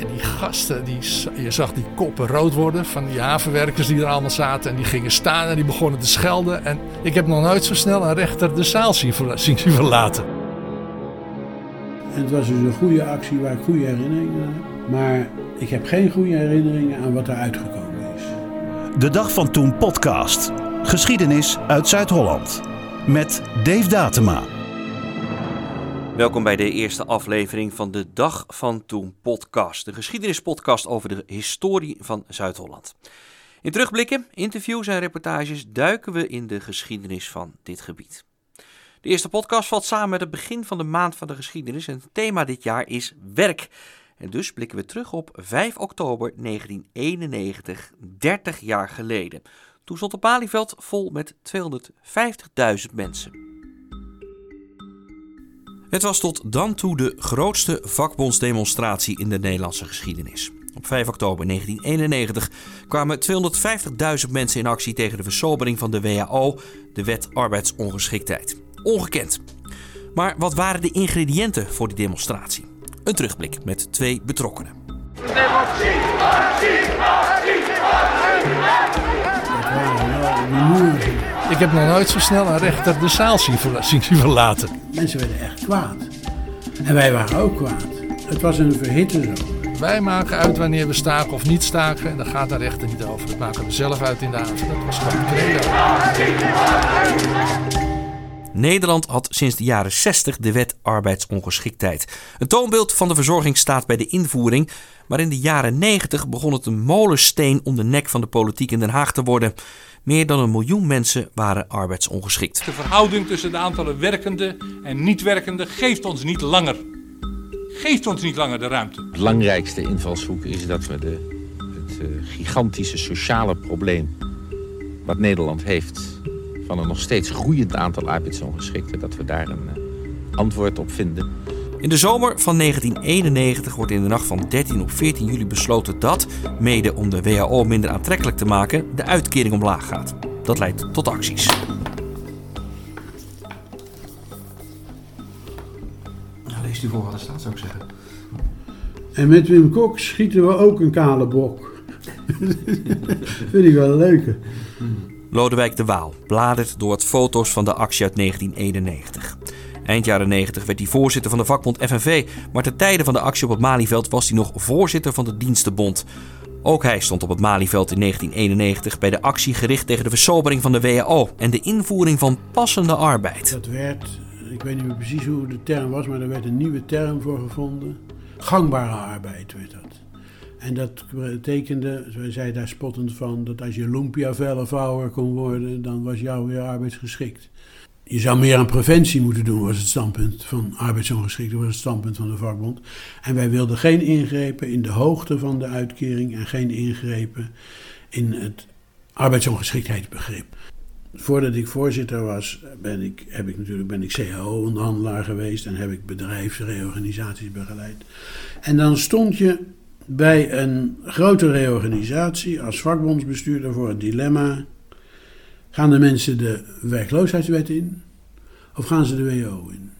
En die gasten, die, je zag die koppen rood worden van die havenwerkers die er allemaal zaten. En die gingen staan en die begonnen te schelden. En ik heb nog nooit zo snel een rechter de zaal zien, zien verlaten. En het was dus een goede actie waar ik goede herinneringen aan heb. Maar ik heb geen goede herinneringen aan wat er uitgekomen is. De Dag van Toen podcast. Geschiedenis uit Zuid-Holland. Met Dave Datema. Welkom bij de eerste aflevering van de Dag van Toen podcast. De geschiedenispodcast over de historie van Zuid-Holland. In terugblikken, interviews en reportages duiken we in de geschiedenis van dit gebied. De eerste podcast valt samen met het begin van de maand van de geschiedenis en het thema dit jaar is werk. En dus blikken we terug op 5 oktober 1991, 30 jaar geleden. Toen stond het Malieveld vol met 250.000 mensen. Het was tot dan toe de grootste vakbondsdemonstratie in de Nederlandse geschiedenis. Op 5 oktober 1991 kwamen 250.000 mensen in actie tegen de versobering van de WHO, de Wet Arbeidsongeschiktheid. Ongekend. Maar wat waren de ingrediënten voor die demonstratie? Een terugblik met twee betrokkenen. Ik heb nog nooit zo snel een rechter de zaal zien verlaten. Mensen werden echt kwaad. En wij waren ook kwaad. Het was een verhitte zo. Wij maken uit wanneer we staken of niet staken. En daar gaat de rechter niet over. Dat maken we zelf uit in de avond. Dat was gewoon credo. Nederland had sinds de jaren 60 de wet arbeidsongeschiktheid. Een toonbeeld van de verzorgingsstaat bij de invoering. Maar in de jaren 90 begon het een molensteen om de nek van de politiek in Den Haag te worden. Meer dan een miljoen mensen waren arbeidsongeschikt. De verhouding tussen de aantallen werkende en niet-werkende geeft ons niet langer. Geeft ons niet langer de ruimte. Het belangrijkste invalshoek is dat we de, het uh, gigantische sociale probleem wat Nederland heeft van een nog steeds groeiend aantal arbeidsongeschikten, dat we daar een uh, antwoord op vinden. In de zomer van 1991 wordt in de nacht van 13 op 14 juli besloten dat, mede om de WHO minder aantrekkelijk te maken, de uitkering omlaag gaat. Dat leidt tot acties. Leest u voor wat er staat, zou ik zeggen. En met Wim Kok schieten we ook een kale bok. Vind ik wel een leuke. Lodewijk de Waal bladert door het foto's van de actie uit 1991. Eind jaren 90 werd hij voorzitter van de vakbond FNV, maar ten tijde van de actie op het Malieveld was hij nog voorzitter van de Dienstenbond. Ook hij stond op het Malieveld in 1991 bij de actie gericht tegen de versobering van de WHO en de invoering van passende arbeid. Dat werd, ik weet niet meer precies hoe de term was, maar er werd een nieuwe term voor gevonden. Gangbare arbeid werd dat. En dat betekende, wij zeiden daar spottend van, dat als je lumpia-vellenvouwer kon worden, dan was jou weer arbeidsgeschikt. Je zou meer aan preventie moeten doen, was het standpunt van arbeidsongeschikten, was het standpunt van de vakbond. En wij wilden geen ingrepen in de hoogte van de uitkering en geen ingrepen in het arbeidsongeschiktheidsbegrip. Voordat ik voorzitter was, ben ik, heb ik natuurlijk, ben ik CAO-onderhandelaar geweest en heb ik bedrijfsreorganisaties begeleid. En dan stond je bij een grote reorganisatie als vakbondsbestuurder voor het dilemma Gaan de mensen de werkloosheidswet in of gaan ze de WO in?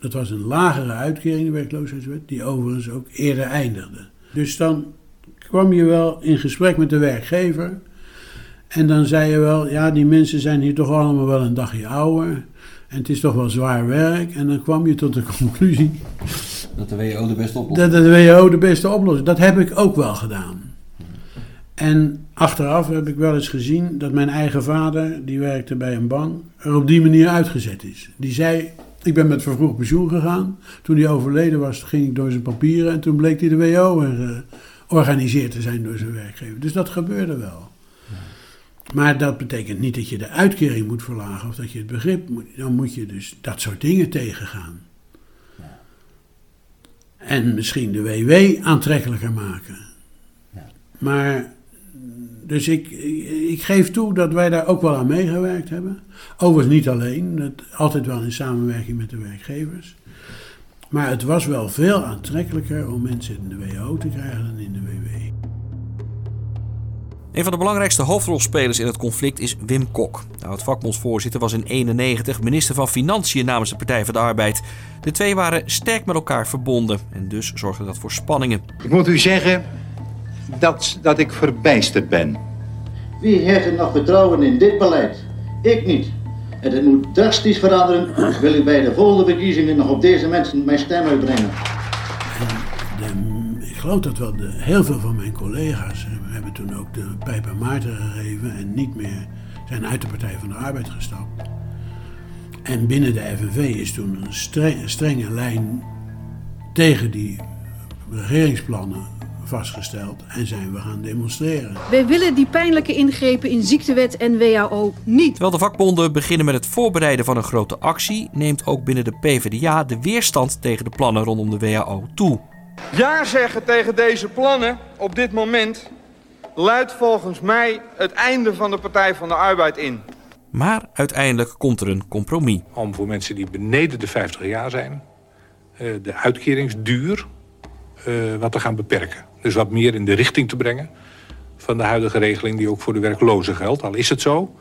Dat was een lagere uitkering, de werkloosheidswet, die overigens ook eerder eindigde. Dus dan kwam je wel in gesprek met de werkgever. En dan zei je wel, ja, die mensen zijn hier toch allemaal wel een dagje ouder. En het is toch wel zwaar werk. En dan kwam je tot de conclusie. Dat de WO de beste oplossing Dat de WO de beste oplossing. Dat heb ik ook wel gedaan. En achteraf heb ik wel eens gezien dat mijn eigen vader, die werkte bij een bank, er op die manier uitgezet is. Die zei, ik ben met vervroegd pensioen gegaan. Toen hij overleden was, ging ik door zijn papieren en toen bleek hij de WO georganiseerd te zijn door zijn werkgever. Dus dat gebeurde wel. Maar dat betekent niet dat je de uitkering moet verlagen of dat je het begrip moet. Dan moet je dus dat soort dingen tegengaan. En misschien de WW aantrekkelijker maken. Maar dus ik, ik geef toe dat wij daar ook wel aan meegewerkt hebben. Overigens niet alleen, dat, altijd wel in samenwerking met de werkgevers. Maar het was wel veel aantrekkelijker om mensen in de WO te krijgen dan in de WW. Een van de belangrijkste hoofdrolspelers in het conflict is Wim Kok. De oud-vakbondsvoorzitter was in 91 minister van Financiën namens de Partij van de Arbeid. De twee waren sterk met elkaar verbonden en dus zorgde dat voor spanningen. Ik moet u zeggen dat, dat ik verbijsterd ben. Wie heeft er nog vertrouwen in dit beleid? Ik niet. En het moet drastisch veranderen. Wil ik bij de volgende verkiezingen nog op deze mensen mijn stem uitbrengen. De, ik geloof dat wel de, heel veel van mijn collega's we hebben toen ook de pijp en Maarten gegeven en niet meer zijn uit de Partij van de Arbeid gestapt. En binnen de FNV is toen een, streng, een strenge lijn tegen die regeringsplannen vastgesteld en zijn we gaan demonstreren. Wij willen die pijnlijke ingrepen in ziektewet en WHO niet. Terwijl de vakbonden beginnen met het voorbereiden van een grote actie, neemt ook binnen de PvdA de weerstand tegen de plannen rondom de WHO toe. Ja zeggen tegen deze plannen op dit moment luidt volgens mij het einde van de Partij van de Arbeid in. Maar uiteindelijk komt er een compromis. Om voor mensen die beneden de 50 jaar zijn, eh, de uitkeringsduur eh, wat te gaan beperken. Dus wat meer in de richting te brengen van de huidige regeling die ook voor de werklozen geldt. Al is het zo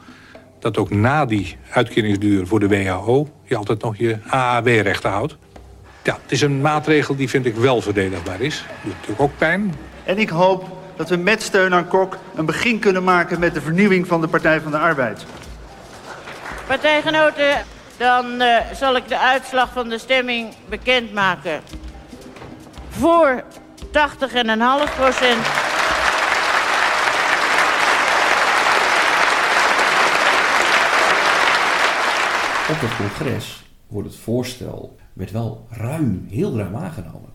dat ook na die uitkeringsduur voor de WHO je altijd nog je AAW-rechten houdt. Ja, het is een maatregel die vind ik wel verdedigbaar is. Doet natuurlijk ook pijn. En ik hoop dat we met steun aan Kok een begin kunnen maken met de vernieuwing van de Partij van de Arbeid. Partijgenoten, dan uh, zal ik de uitslag van de stemming bekendmaken. Voor 80,5 procent. Op het congres wordt het voorstel werd wel ruim, heel ruim aangenomen.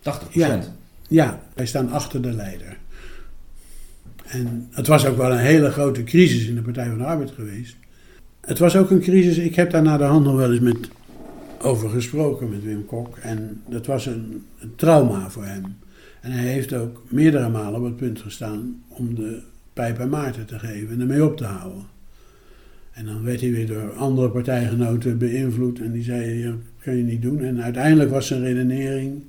80 procent. Ja. Ja, wij staan achter de leider. En het was ook wel een hele grote crisis in de Partij van de Arbeid geweest. Het was ook een crisis, ik heb daar na de hand nog wel eens met over gesproken met Wim Kok. En dat was een, een trauma voor hem. En hij heeft ook meerdere malen op het punt gestaan om de pijp aan Maarten te geven en ermee op te houden. En dan werd hij weer door andere partijgenoten beïnvloed en die zeiden, dat kan je niet doen. En uiteindelijk was zijn redenering,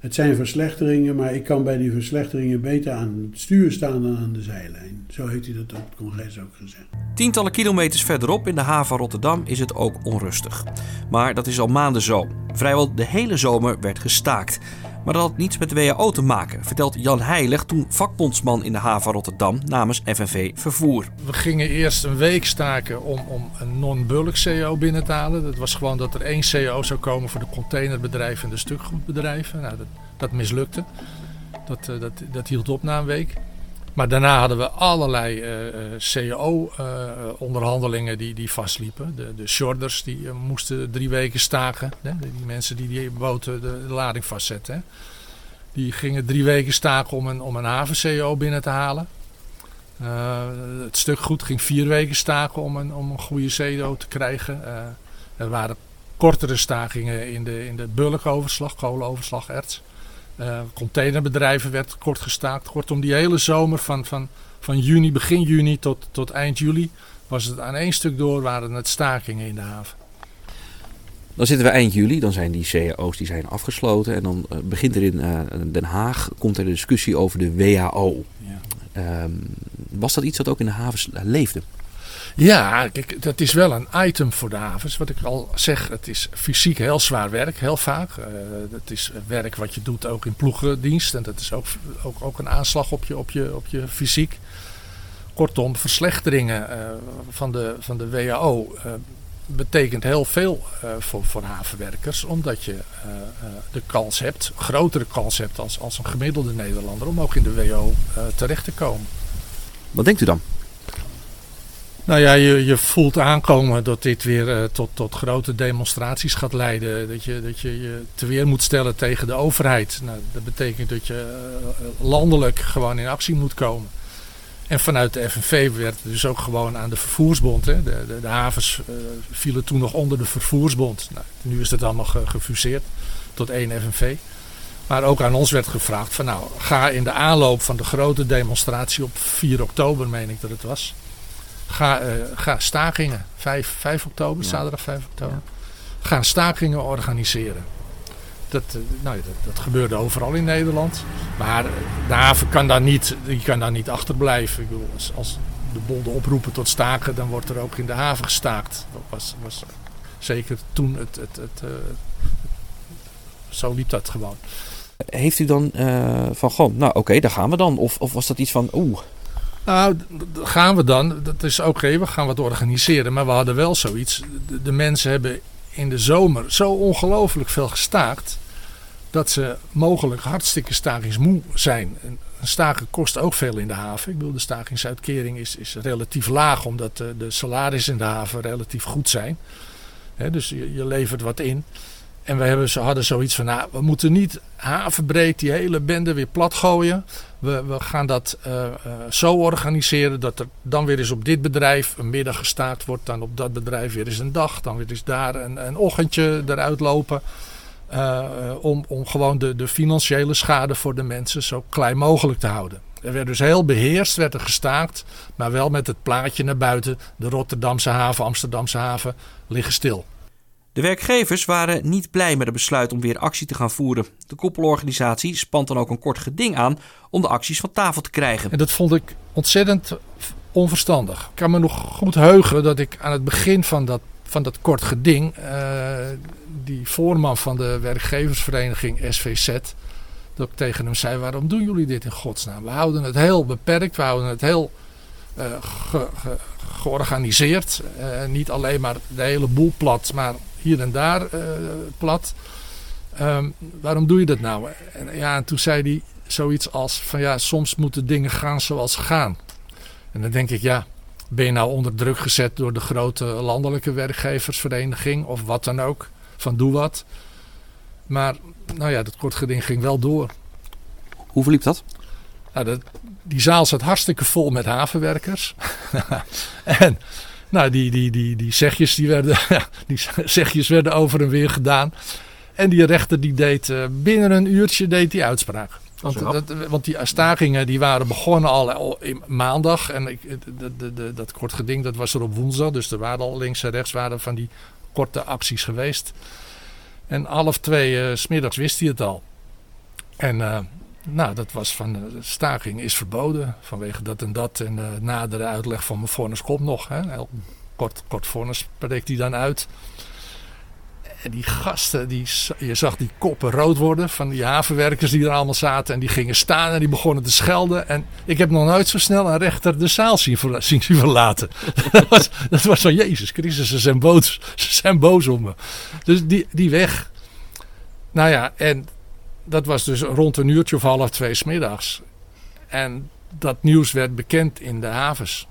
het zijn verslechteringen, maar ik kan bij die verslechteringen beter aan het stuur staan dan aan de zijlijn. Zo heeft hij dat op het congres ook gezegd. Tientallen kilometers verderop in de haven Rotterdam is het ook onrustig. Maar dat is al maanden zo. Vrijwel de hele zomer werd gestaakt. Maar dat had niets met de WHO te maken, vertelt Jan Heilig, toen vakbondsman in de haven Rotterdam namens FNV Vervoer. We gingen eerst een week staken om, om een non-bulk CO binnen te halen. Dat was gewoon dat er één CO zou komen voor de containerbedrijven en de stukgoedbedrijven. Nou, dat, dat mislukte. Dat, uh, dat, dat hield op na een week. Maar daarna hadden we allerlei uh, CO-onderhandelingen die, die vastliepen. De, de shorters die moesten drie weken staken. Hè? Die mensen die die boten de, lading vastzetten. Die gingen drie weken staken om een, om een haven-CO binnen te halen. het stuk goed ging vier weken staken om een, om een goede CO te krijgen. er waren kortere stakingen in de, in de bulkoverslag, kolenoverslag, erts. Uh, containerbedrijven werd kort gestaakt. Kortom, die hele zomer van, van, van juni, begin juni tot, tot eind juli was het aan één stuk door waren het stakingen in de haven. Dan zitten we eind juli, dan zijn die cao's die zijn afgesloten en dan uh, begint er in uh, Den Haag komt er de discussie over de WHO. Ja. Um, was dat iets dat ook in de havens leefde? Ja, dat is wel een item voor de havens. Wat ik al zeg, het is fysiek heel zwaar werk, heel vaak. Uh, het is werk wat je doet ook in ploegendienst. En dat is ook, ook, ook een aanslag op je, op, je, op je fysiek. Kortom, verslechteringen uh, van, de, van de WHO uh, betekent heel veel voor, voor havenwerkers. Omdat je de kans hebt, grotere kans hebt als, als een gemiddelde Nederlander... om ook in de WHO terecht te komen. Wat denkt u dan? Nou ja, je, je voelt aankomen dat dit weer uh, tot, tot grote demonstraties gaat leiden. Dat je, dat je je te weer moet stellen tegen de overheid. Nou, dat betekent dat je uh, landelijk gewoon in actie moet komen. En vanuit de FNV werd dus ook gewoon aan de vervoersbond. Hè. De, de, havens uh, vielen toen nog onder de vervoersbond. Nou, nu is dat allemaal ge, gefuseerd tot één FNV. Maar ook aan ons werd gevraagd van nou, ga in de aanloop van de grote demonstratie op 4 oktober, meen ik dat het was Ga, uh, ga stakingen, 5, 5 oktober, ja. zaterdag 5 oktober. Ja. Ga stakingen organiseren. Dat, eh, nou, dat, dat gebeurde overal in Nederland. Maar de haven kan daar niet, die kan daar niet achterblijven. Ik bedoel, als, als de bonden oproepen tot staken, dan wordt er ook in de haven gestaakt. Dat was, was zeker toen het, het, het, zo liep dat gewoon. Heeft u dan uh, van gewoon, nou oké, okay, daar gaan we dan? Of, of was dat iets van, oeh, nou, gaan we dan. Dat is oké, okay, we gaan wat organiseren. Maar we hadden wel zoiets. De, mensen hebben in de zomer zo ongelooflijk veel gestaakt. Dat ze mogelijk hartstikke stakingsmoe zijn. Een staken kost ook veel in de haven. Ik bedoel, de stakingsuitkering is, is relatief laag. Omdat de, de salarissen in de haven relatief goed zijn. Dus je, je levert wat in. En we hebben, hadden zoiets van, nou, we moeten niet havenbreed die hele bende weer plat gooien. We, we gaan dat uh, uh, zo organiseren dat er dan weer eens op dit bedrijf een middag gestaakt wordt. Dan op dat bedrijf weer eens een dag. Dan weer eens daar een, een ochtendje eruit lopen. Uh, om, om gewoon de, de financiële schade voor de mensen zo klein mogelijk te houden. Er werd dus heel beheerst werd er gestaakt. Maar wel met het plaatje naar buiten. De Rotterdamse haven, Amsterdamse haven liggen stil. De werkgevers waren niet blij met het besluit om weer actie te gaan voeren. De koppelorganisatie spant dan ook een kort geding aan om de acties van tafel te krijgen. En dat vond ik ontzettend onverstandig. Ik kan me nog goed heugen dat ik aan het begin van dat, van dat kort geding, uh, die voorman van de werkgeversvereniging SVZ, dat ik tegen hem zei: waarom doen jullie dit in godsnaam? We houden het heel beperkt, we houden het heel ge, georganiseerd. Uh, niet alleen maar de hele boel plat, maar hier en daar uh, plat. Um, waarom doe je dat nou? En, ja, en toen zei hij zoiets als van ja, soms moeten dingen gaan zoals ze gaan. En dan denk ik, ja, ben je nou onder druk gezet door de grote landelijke werkgeversvereniging of wat dan ook, van doe wat. Maar nou ja, dat kort geding ging wel door. Hoe verliep dat? Nou, dat, die zaal zat hartstikke vol met havenwerkers. en nou, die, die, die, die, zegjes, die, werden, die zegjes werden over en weer gedaan. En die rechter die deed uh, binnen een uurtje deed die uitspraak. Want, dat, want die stakingen die waren begonnen al in maandag. En ik, de, de, de, dat kort geding dat was er op woensdag. Dus er waren al links en rechts waren van die korte acties geweest. En half twee uh, smiddags wist hij het al. En uh, nou, dat was van de staking is verboden vanwege dat en dat. En de nadere uitleg van mijn vonnis nog. Hè. Kort, kort vonnis spreekt hij dan uit. En die gasten, die, je zag die koppen rood worden van die havenwerkers die er allemaal zaten. En die gingen staan en die begonnen te schelden. En ik heb nog nooit zo snel een rechter de zaal zien, zien verlaten. dat, was, dat was van Jezus Christus, ze zijn boos, ze zijn boos om me. Dus die, die weg. Nou ja, en dat was dus rond een uurtje of half twee smiddags. En dat nieuws werd bekend in de havens.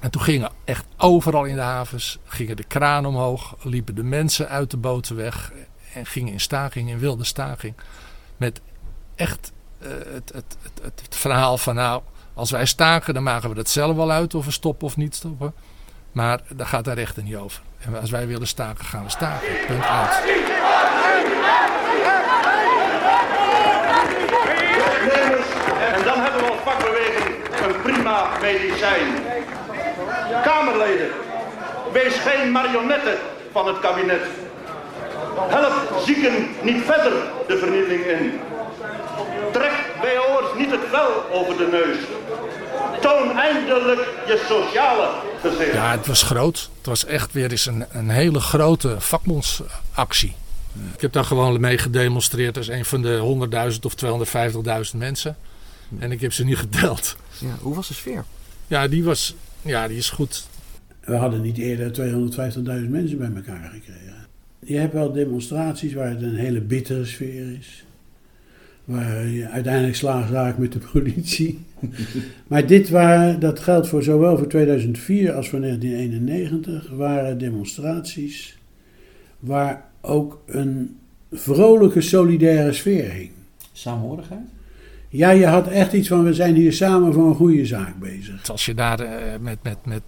En toen gingen echt overal in de havens, gingen de kraan omhoog, liepen de mensen uit de boten weg en gingen in staking, in wilde staking. Met echt uh, het, het, het, het, verhaal van nou, als wij staken dan maken we dat zelf wel uit of we stoppen of niet stoppen. Maar daar gaat de rechter niet over. En als wij willen staken, gaan we staken. Punt uit. En dan hebben we als vakbeweging een prima medicijn. Kamerleden, wees geen marionetten van het kabinet. Help zieken niet verder de vernieling in. Trek WO'ers niet het vel over de neus. Toon eindelijk je sociale gezicht. Ja, het was groot. Het was echt weer eens een, een hele grote vakbondsactie. Ik heb daar gewoon mee gedemonstreerd als een van de 100.000 of 250.000 mensen. En ik heb ze niet geteld. Ja, hoe was de sfeer? Ja, die, was, ja, die is goed. We hadden niet eerder 250.000 mensen bij elkaar gekregen. Je hebt wel demonstraties waar het een hele bittere sfeer is. Waar je uiteindelijk slaag raakt met de politie. maar dit waren, dat geldt voor zowel voor 2004 als voor 1991, waren demonstraties waar ook een vrolijke solidaire sfeer hing. Samenhorigheid? Ja, je had echt iets van we zijn hier samen voor een goede zaak bezig. Als je daar uh, met, met, met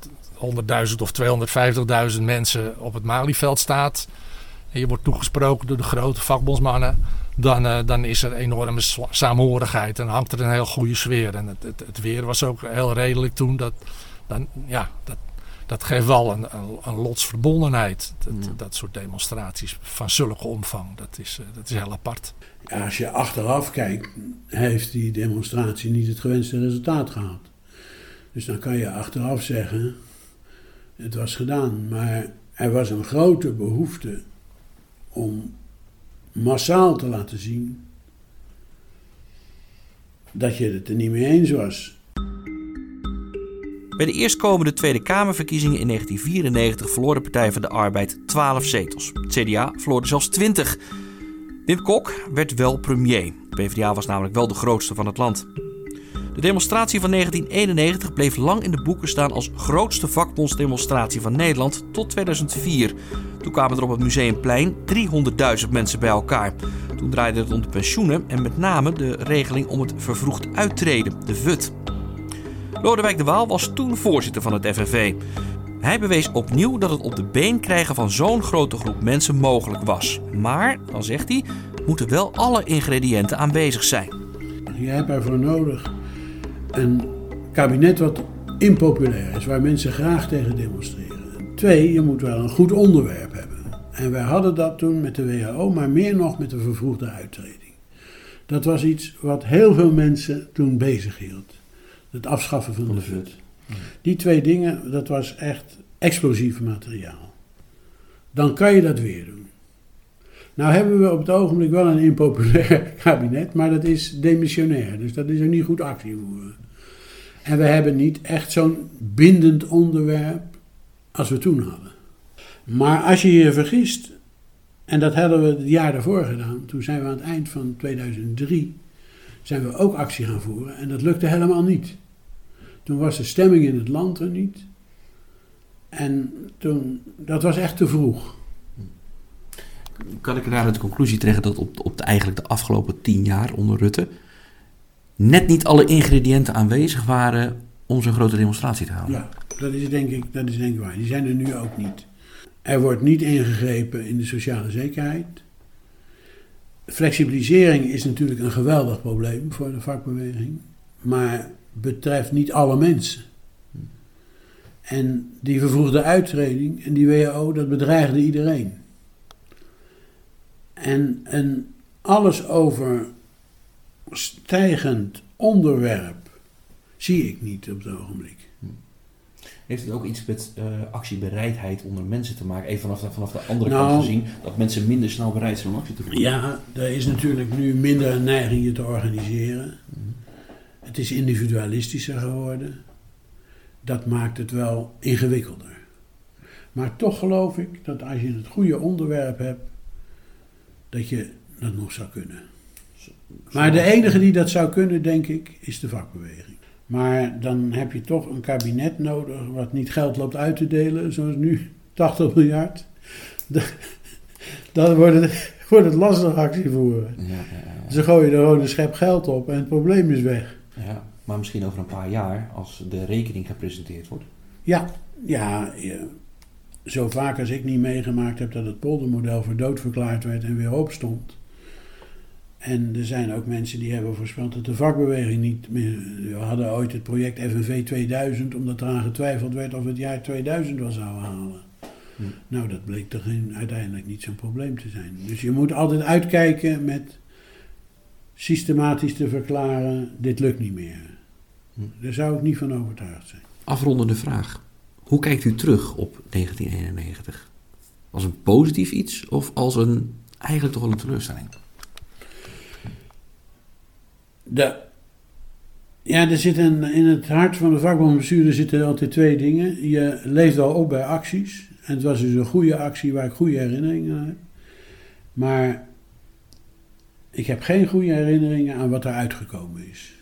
100.000 of 250.000 mensen op het Malieveld staat en je wordt toegesproken door de grote vakbondsmannen, dan, uh, dan is er enorme samenhorigheid en hangt er een heel goede sfeer. En het, het, het weer was ook heel redelijk toen. Dat, dan, ja, dat, dat geeft wel een, een, een lotsverbondenheid. Dat, dat soort demonstraties van zulke omvang, dat is, eh, dat is heel apart. Ja, als je achteraf kijkt, heeft die demonstratie niet het gewenste resultaat gehad. Dus dan kan je achteraf zeggen, het was gedaan. Maar er was een grote behoefte om massaal te laten zien dat je het er niet mee eens was. Bij de eerstkomende Tweede Kamerverkiezingen in 1994 verloor de Partij van de Arbeid 12 zetels. CDA verloor er zelfs 20. Wim Kok werd wel premier. De PvdA was namelijk wel de grootste van het land. De demonstratie van 1991 bleef lang in de boeken staan als grootste vakbondsdemonstratie van Nederland tot 2004. Toen kwamen er op het Museumplein 300.000 mensen bij elkaar. Toen draaide het om de pensioenen en met name de regeling om het vervroegd uittreden, de VUT. Lodewijk de Waal was toen voorzitter van het FNV. Hij bewees opnieuw dat het op de been krijgen van zo'n grote groep mensen mogelijk was. Maar, dan zegt hij, moeten wel alle ingrediënten aanwezig zijn. Je hebt ervoor nodig een kabinet wat impopulair is, waar mensen graag tegen demonstreren. Twee, je moet wel een goed onderwerp hebben. En wij hadden dat toen met de WHO, maar meer nog met de vervroegde uittreding. Dat was iets wat heel veel mensen toen bezig hield. Het afschaffen van de VUT. Die twee dingen, dat was echt explosief materiaal. Dan kan je dat weer doen. Nou hebben we op het ogenblik wel een impopulair kabinet, maar dat is demissionair. Dus dat is ook niet goed actie voeren. En we hebben niet echt zo'n bindend onderwerp als we toen hadden. Maar als je je vergist, en dat hadden we het jaar daarvoor gedaan, toen zijn we aan het eind van 2003, zijn we ook actie gaan voeren en dat lukte helemaal niet. Toen was de stemming in het land er niet. En toen, dat was echt te vroeg. Kan ik eruit de conclusie trekken dat op, op de, eigenlijk de afgelopen tien jaar onder Rutte net niet alle ingrediënten aanwezig waren om zo'n grote demonstratie te houden? Ja, dat is, denk ik, dat is denk ik waar. Die zijn er nu ook niet. Er wordt niet ingegrepen in de sociale zekerheid. Flexibilisering is natuurlijk een geweldig probleem voor de vakbeweging, maar betreft niet alle mensen. En die vervroegde uittreding en die WHO, dat bedreigde iedereen. En een alles over stijgend onderwerp zie ik niet op het ogenblik. Heeft het ook iets met uh, actiebereidheid onder mensen te maken? Even vanaf de, vanaf de andere nou, kant gezien, dat mensen minder snel bereid zijn om actie te voeren? Ja, er is natuurlijk nu minder een neiging je te organiseren. Mm. Het is individualistischer geworden. Dat maakt het wel ingewikkelder. Maar toch geloof ik dat als je het goede onderwerp hebt, dat je dat nog zou kunnen. Maar de enige die dat zou kunnen, denk ik, is de vakbeweging. Maar dan heb je toch een kabinet nodig wat niet geld loopt uit te delen, zoals nu 80 miljard. Dan wordt het, wordt het lastig actie voeren. Ja, ja, ja. Ze gooien er gewoon een schep geld op en het probleem is weg. Ja, maar misschien over een paar jaar, als de rekening gepresenteerd wordt. Ja, ja, zo vaak als ik niet meegemaakt heb dat het poldermodel voor dood verklaard werd en weer opstond. En er zijn ook mensen die hebben voorspeld dat de vakbeweging niet meer. We hadden ooit het project FNV 2000, omdat eraan getwijfeld werd of het jaar 2000 wel zou halen. Hm. Nou, dat bleek toch uiteindelijk niet zo'n probleem te zijn. Dus je moet altijd uitkijken met systematisch te verklaren: dit lukt niet meer. Hm. Daar zou ik niet van overtuigd zijn. Afrondende vraag. Hoe kijkt u terug op 1991? Als een positief iets of als een eigenlijk toch wel een teleurstelling? Ja, er zitten in het hart van de vakbondbestuurder zitten altijd twee dingen. Je leeft al op bij acties. En het was dus een goede actie waar ik goede herinneringen aan heb. Maar ik heb geen goede herinneringen aan wat er uitgekomen is.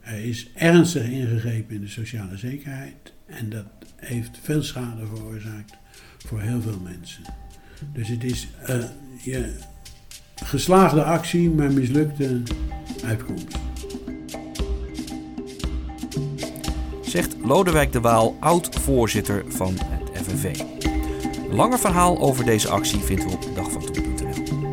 Er is ernstig ingegrepen in de sociale zekerheid. En dat heeft veel schade veroorzaakt voor heel veel mensen. Dus het is uh, je geslaagde actie, maar mislukte uitkomst. Zegt Lodewijk de Waal, oud-voorzitter van het FNV. Een langer verhaal over deze actie vindt u op dagvantoe.nl.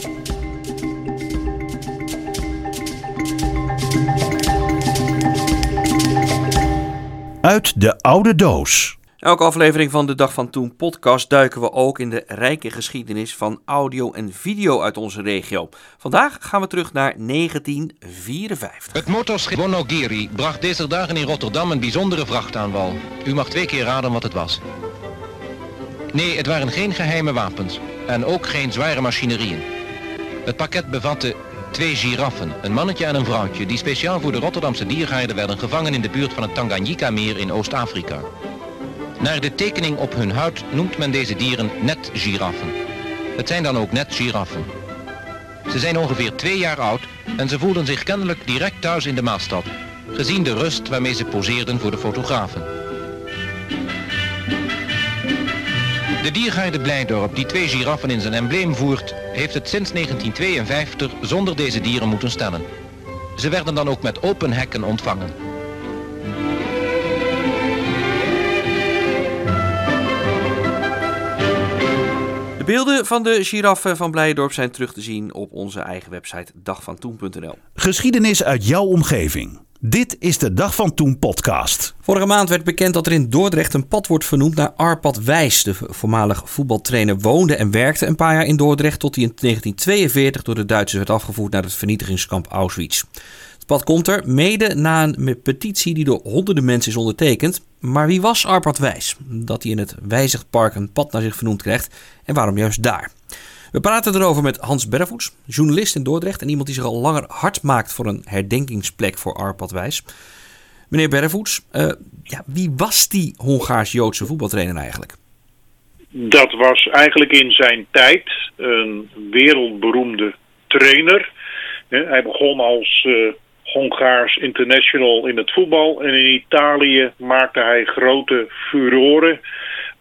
Uit de oude doos. Elke aflevering van de Dag van Toen podcast duiken we ook in de rijke geschiedenis van audio en video uit onze regio. Vandaag gaan we terug naar 1954. Het motorschip Wonogiri bracht deze dagen in Rotterdam een bijzondere vrachtaanval. U mag twee keer raden wat het was. Nee, het waren geen geheime wapens en ook geen zware machinerieën. Het pakket bevatte twee giraffen, een mannetje en een vrouwtje, die speciaal voor de Rotterdamse diergaarde werden gevangen in de buurt van het Tanganyika-meer in Oost-Afrika. Naar de tekening op hun huid noemt men deze dieren net giraffen. Het zijn dan ook net giraffen. Ze zijn ongeveer twee jaar oud en ze voelden zich kennelijk direct thuis in de Maastad, gezien de rust waarmee ze poseerden voor de fotografen. De diergaarde Blijdorp, die twee giraffen in zijn embleem voert, heeft het sinds 1952 zonder deze dieren moeten stellen. Ze werden dan ook met open hekken ontvangen. Beelden van de giraffen van Blijdorp zijn terug te zien op onze eigen website dagvantoen.nl. Geschiedenis uit jouw omgeving. Dit is de Dag van Toen podcast. Vorige maand werd bekend dat er in Dordrecht een pad wordt vernoemd naar Arpad Wijs. De voormalige voetbaltrainer woonde en werkte een paar jaar in Dordrecht tot hij in 1942 door de Duitsers werd afgevoerd naar het vernietigingskamp Auschwitz. Het pad komt er mede na een petitie die door honderden mensen is ondertekend. Maar wie was Arpad Wijs? Dat hij in het Wijzigpark een pad naar zich vernoemd krijgt en waarom juist daar? We praten erover met Hans Bervoets, journalist in Dordrecht en iemand die zich al langer hard maakt voor een herdenkingsplek voor Arpad Wijs. Meneer Bervoets, uh, ja, wie was die Hongaars-Joodse voetbaltrainer eigenlijk? Dat was eigenlijk in zijn tijd een wereldberoemde trainer. Hij begon als uh, Hongaars international in het voetbal en in Italië maakte hij grote furoren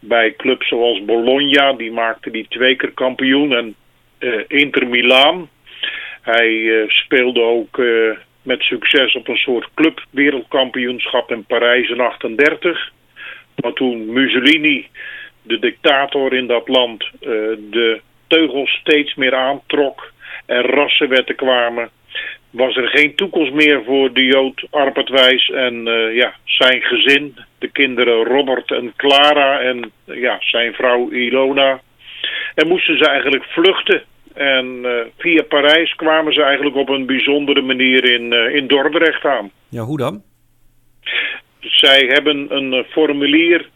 bij clubs zoals Bologna, die maakte die twee keer kampioen. En uh, Inter Milaan. Hij uh, speelde ook uh, met succes op een soort clubwereldkampioenschap in Parijs in 38. Maar toen Mussolini, de dictator in dat land, de teugels steeds meer aantrok en rassenwetten kwamen, was er geen toekomst meer voor de Jood Arpadwijs en uh, ja, zijn gezin, de kinderen Robert en Clara en ja, zijn vrouw Ilona. En moesten ze eigenlijk vluchten. En uh, via Parijs kwamen ze eigenlijk op een bijzondere manier in, uh, in Dordrecht aan. Ja, hoe dan? Zij hebben een formulier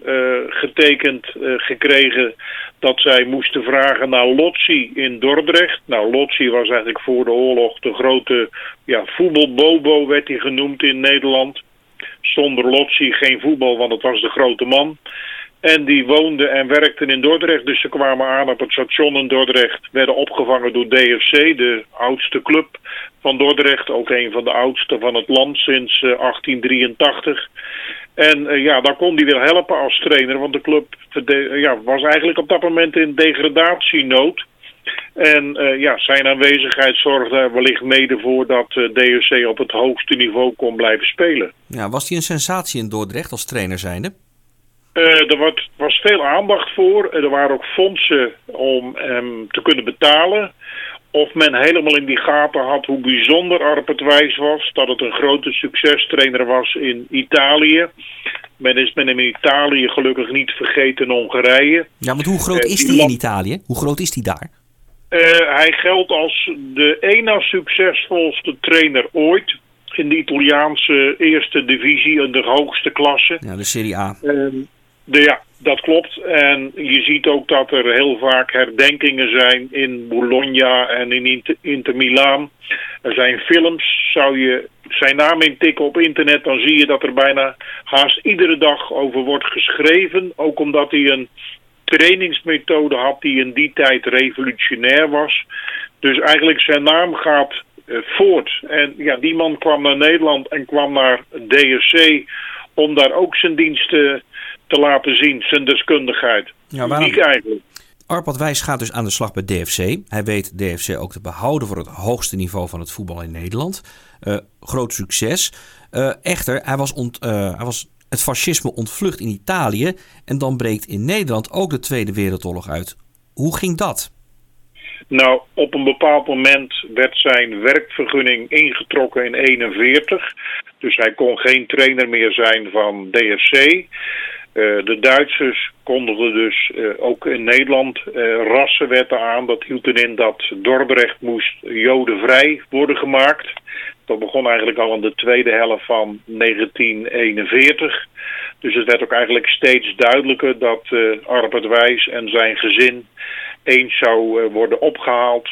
getekend gekregen dat zij moesten vragen naar Lotzi in Dordrecht. Nou, Lotzi was eigenlijk voor de oorlog de grote ja, voetbalbobo, werd hij genoemd in Nederland. Zonder Lotzi geen voetbal, want het was de grote man. En die woonden en werkten in Dordrecht, dus ze kwamen aan op het station in Dordrecht. Werden opgevangen door DFC, de oudste club van Dordrecht. Ook een van de oudste van het land sinds 1883. En uh, ja, daar kon hij weer helpen als trainer, want de club ja, was eigenlijk op dat moment in degradatienood. En uh, ja, zijn aanwezigheid zorgde er wellicht mede voor dat uh, op het hoogste niveau kon blijven spelen. Ja, was hij een sensatie in Dordrecht als trainer zijnde? er wat, was veel aandacht voor. Er waren ook fondsen om hem te kunnen betalen of men helemaal in die gaten had hoe bijzonder Arpet Wijs was. Dat het een grote succestrainer was in Italië. Men is met hem in Italië gelukkig niet vergeten in Hongarije. Ja, maar hoe groot is die in Italië? Hoe groot is die daar? Uh, hij geldt als de ena succesvolste trainer ooit. In de Italiaanse eerste divisie, in de hoogste klasse. Ja, de Serie A. Uh, ja, dat klopt. En je ziet ook dat er heel vaak herdenkingen zijn in Bologna en in Inter, Milaan. Er zijn films, zou je zijn naam intikken op internet, dan zie je dat er bijna haast iedere dag over wordt geschreven. Ook omdat hij een trainingsmethode had die in die tijd revolutionair was. Dus eigenlijk zijn naam gaat uh, voort. En ja, die man kwam naar Nederland en kwam naar DSC om daar ook zijn diensten te laten zien, zijn deskundigheid. Ja, waarom... Uniek eigenlijk. Arpad Wijs gaat dus aan de slag bij DFC. Hij weet DFC ook te behouden voor het hoogste niveau van het voetbal in Nederland. Uh, groot succes. Uh, echter, hij was, ont, uh, hij was het fascisme ontvlucht in Italië. En dan breekt in Nederland ook de Tweede Wereldoorlog uit. Hoe ging dat? Nou, op een bepaald moment werd zijn werkvergunning ingetrokken in 41. Dus hij kon geen trainer meer zijn van DFC. Uh, de Duitsers kondigden dus uh, ook in Nederland uh, rassenwetten aan. Dat hield erin dat Dordrecht moest jodenvrij worden gemaakt. Dat begon eigenlijk al in de tweede helft van 1941. Dus het werd ook eigenlijk steeds duidelijker dat Arpert Wijs en zijn gezin eens zou worden opgehaald.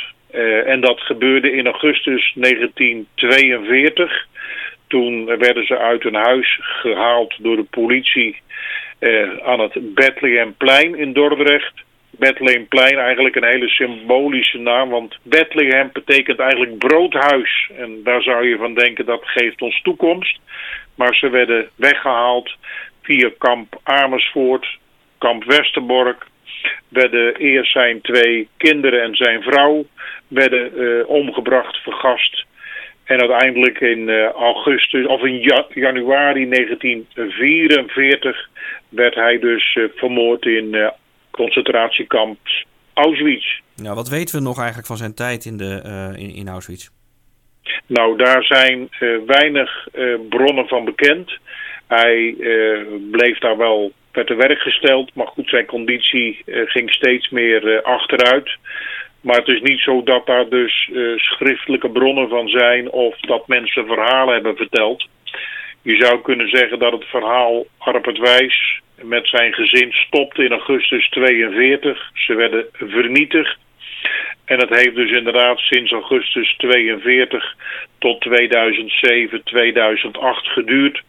en dat gebeurde in augustus 1942. Toen werden ze uit hun huis gehaald door de politie uh, aan het Bethlehemplein in Dordrecht. Bethlehemplein eigenlijk een hele symbolische naam, want Bethlehem betekent eigenlijk broodhuis. En daar zou je van denken dat geeft ons toekomst. Maar ze werden weggehaald via kamp Amersfoort, kamp Westerbork. Werden eerst zijn twee kinderen en zijn vrouw werden uh, omgebracht, vergast en uiteindelijk in uh, augustus of in ja januari 1944 werd hij dus uh, vermoord in uh, concentratiekamp Auschwitz. Nou, wat weten we nog eigenlijk van zijn tijd in, de, in, in, Auschwitz? Nou, daar zijn weinig bronnen van bekend. Hij bleef daar wel per te werk gesteld, maar goed, zijn conditie ging steeds meer achteruit. Maar het is niet zo dat daar dus schriftelijke bronnen van zijn of dat mensen verhalen hebben verteld. Je zou kunnen zeggen dat het verhaal Arpert Wijs met zijn gezin stopte in augustus 42. Ze werden vernietigd. En het heeft dus inderdaad sinds augustus 42 tot 2007, 2008 geduurd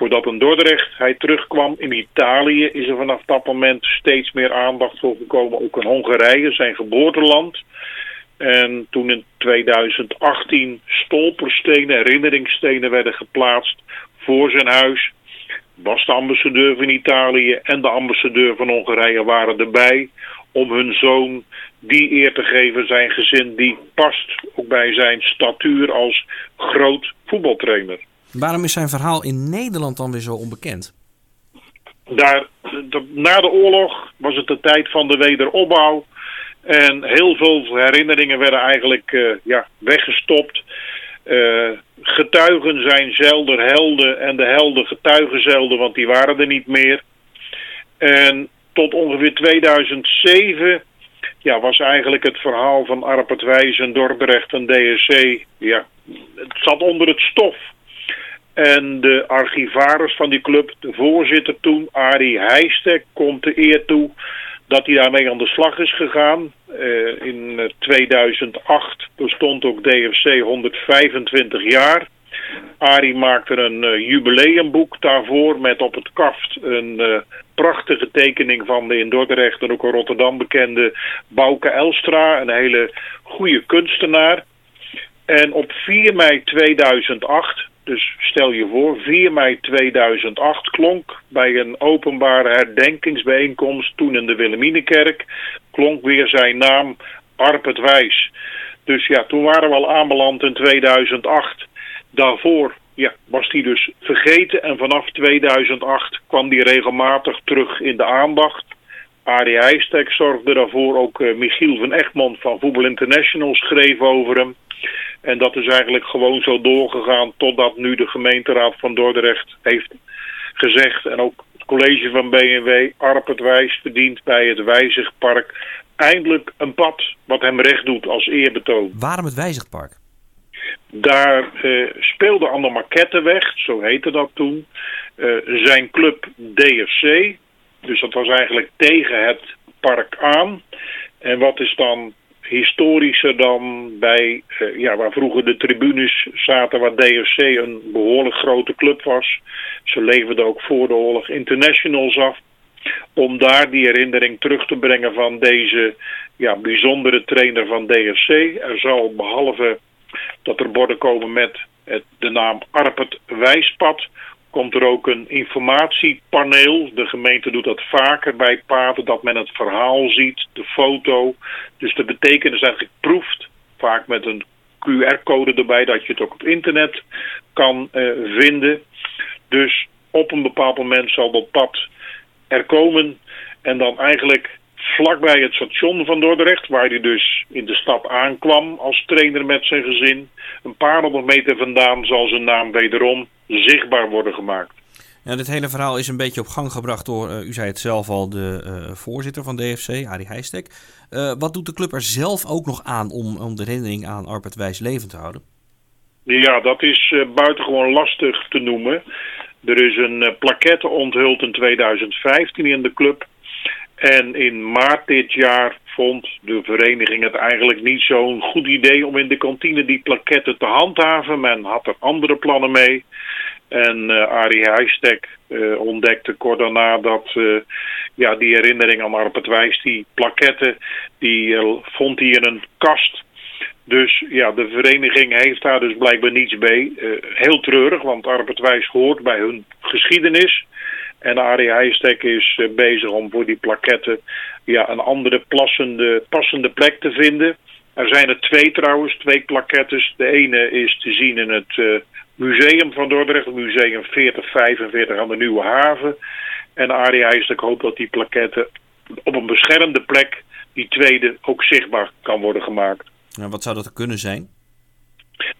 voordat een Dordrecht hij terugkwam in Italië, is er vanaf dat moment steeds meer aandacht voor gekomen. Ook in Hongarije, zijn geboorteland. En toen in 2018 stolperstenen, herinneringsstenen werden geplaatst voor zijn huis, was de ambassadeur van Italië en de ambassadeur van Hongarije waren erbij om hun zoon die eer te geven, zijn gezin, die past ook bij zijn statuur als groot voetbaltrainer. Waarom is zijn verhaal in Nederland dan weer zo onbekend? Daar, na de oorlog was het de tijd van de wederopbouw. En heel veel herinneringen werden eigenlijk uh, ja, weggestopt. Uh, getuigen zijn zelden helden en de helden getuigen zelden, want die waren er niet meer. En tot ongeveer 2007 ja, was eigenlijk het verhaal van Arpert Wijs en Dordrecht en DSC, ja, het zat onder het stof. En de archivaris van die club, de voorzitter toen, Arie Heijstek, komt de eer toe dat hij daarmee aan de slag is gegaan. Uh, in 2008 bestond ook DFC 125 jaar. Arie maakte een uh, jubileumboek daarvoor met op het kaft een prachtige tekening van de in Dordrecht en ook in Rotterdam bekende Bouke Elstra, een hele goede kunstenaar. En op 4 mei 2008 dus stel je voor, 4 mei 2008 klonk bij een openbare herdenkingsbijeenkomst, toen in de Wilhelminakerk, klonk weer zijn naam Arpet Wijs. Dus ja, toen waren we al aanbeland in 2008. Daarvoor ja, was hij dus vergeten en vanaf 2008 kwam hij regelmatig terug in de aandacht. Arie Heijstek zorgde daarvoor, ook uh, Michiel van Egmond van Voetbal International schreef over hem. En dat is eigenlijk gewoon zo doorgegaan totdat nu de gemeenteraad van Dordrecht heeft gezegd... en ook het college van BMW Arpert Wijs verdient bij het Wijzigpark... eindelijk een pad wat hem recht doet als eerbetoon. Waarom het Wijzigpark? Daar uh, speelde aan de Maquetteweg, zo heette dat toen, uh, zijn club DFC. Dus dat was eigenlijk tegen het park aan. En wat is dan historischer dan bij, uh, ja, waar vroeger de tribunes zaten, waar DFC een behoorlijk grote club was. Ze leverden ook voor de oorlog internationals af. Om daar die herinnering terug te brengen van deze ja, bijzondere trainer van DFC. Er zal behalve dat er borden komen met de naam Arpet Wijspad komt er ook een informatiepaneel. De gemeente doet dat vaker bij paden, dat men het verhaal ziet, de foto. Dus de betekenis eigenlijk proeft, vaak met een QR-code erbij, dat je het ook op internet kan uh, vinden. Dus op een bepaald moment zal dat pad er komen en dan eigenlijk vlakbij het station van Dordrecht, waar hij dus in de stad aankwam als trainer met zijn gezin. Een paar honderd meter vandaan zal zijn naam wederom zichtbaar worden gemaakt. Ja, dit hele verhaal is een beetje op gang gebracht door, uh, u zei het zelf al, de uh, voorzitter van DFC, Arie Heijstek. Uh, wat doet de club er zelf ook nog aan om, om de herinnering aan Arpad Wijs levend te houden? Ja, dat is buitengewoon lastig te noemen. Er is een plaquette onthuld in 2015 in de club. En in maart dit jaar vond de vereniging het eigenlijk niet zo'n goed idee om in de kantine die plaquette te handhaven. Men had er andere plannen mee. En uh, Arie uh, ontdekte kort daarna dat uh, ja, die herinnering aan Arpet die plaquette, die vond hij in een kast. Dus ja, de vereniging heeft daar dus blijkbaar niets bij. heel treurig, want Arpet hoort bij hun geschiedenis. En Arie Heijstek is bezig om voor die plaquette ja, een andere passende, plek te vinden. Er zijn er twee trouwens, twee plaquettes. De ene is te zien in het museum van Dordrecht, museum 4045 aan de Nieuwe Haven. En Arie Heijstek hoopt dat die plaquette op een beschermde plek, die tweede, ook zichtbaar kan worden gemaakt. Nou, wat zou dat kunnen zijn?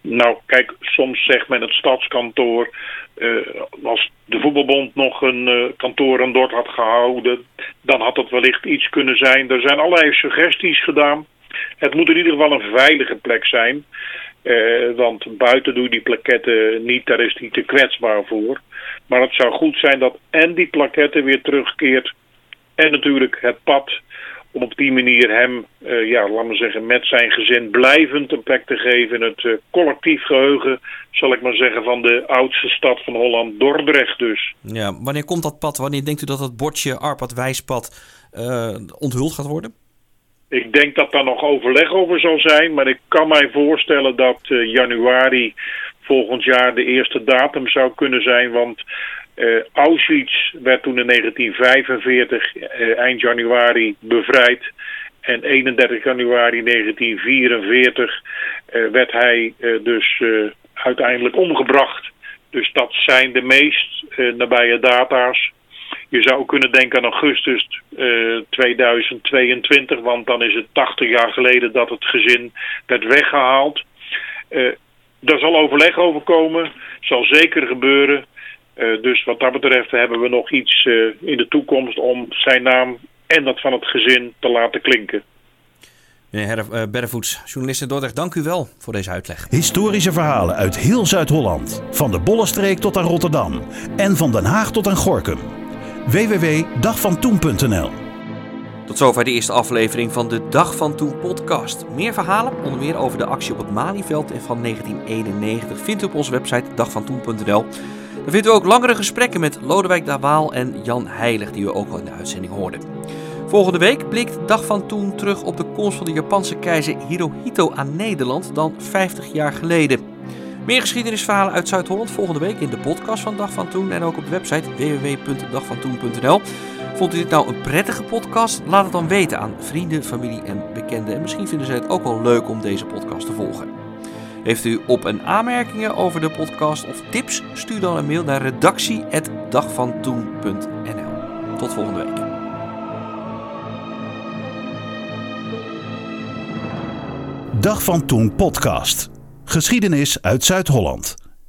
Nou, kijk, soms zegt men het stadskantoor. Uh, als de voetbalbond nog een uh, kantoor in Dort had gehouden, dan had dat wellicht iets kunnen zijn. Er zijn allerlei suggesties gedaan. Het moet in ieder geval een veilige plek zijn. Uh, want buiten doe je die plaketten niet, daar is die te kwetsbaar voor. Maar het zou goed zijn dat en die plaketten weer terugkeert. En natuurlijk het pad om op die manier hem, uh, ja, laten we zeggen, met zijn gezin blijvend een plek te geven in het uh, collectief geheugen, zal ik maar zeggen, van de oudste stad van Holland, Dordrecht dus. Ja, wanneer komt dat pad? Wanneer denkt u dat het bordje Arpad Wijspad uh, onthuld gaat worden? Ik denk dat daar nog overleg over zal zijn, maar ik kan mij voorstellen dat januari volgend jaar de eerste datum zou kunnen zijn, want uh, Auschwitz werd toen in 1945 uh, eind januari bevrijd. En 31 januari 1944 werd hij dus uiteindelijk omgebracht. Dus dat zijn de meest nabije data's. Je zou kunnen denken aan augustus uh, 2022, want dan is het 80 jaar geleden dat het gezin werd weggehaald. Daar zal overleg over komen, zal zeker gebeuren. Uh, dus wat dat betreft hebben we nog iets in de toekomst om zijn naam en dat van het gezin te laten klinken. Meneer Berrevoets, journalist in Dordrecht, dank u wel voor deze uitleg. Historische verhalen uit heel Zuid-Holland. Van de Bollenstreek tot aan Rotterdam. En van Den Haag tot aan Gorkum www.dagvantoen.nl Tot zover de eerste aflevering van de Dag van Toen podcast. Meer verhalen, onder meer over de actie op het Malieveld van 1991, vindt u op onze website dagvantoen.nl. Daar vindt u ook langere gesprekken met Lodewijk Dawaal en Jan Heilig, die u ook al in de uitzending hoorde. Volgende week blikt Dag van Toen terug op de komst van de Japanse keizer Hirohito aan Nederland dan 50 jaar geleden. Meer geschiedenisverhalen uit Zuid-Holland volgende week in de podcast van Dag van Toen en ook op de website www.dagvantoen.nl. Vond u dit nou een prettige podcast? Laat het dan weten aan vrienden, familie en bekenden. En misschien vinden ze het ook wel leuk om deze podcast te volgen. Heeft u op- en aanmerkingen over de podcast of tips? Stuur dan een mail naar redactie.dagvantoen.nl. Tot volgende week. Dag van Toen podcast. Geschiedenis uit Zuid-Holland.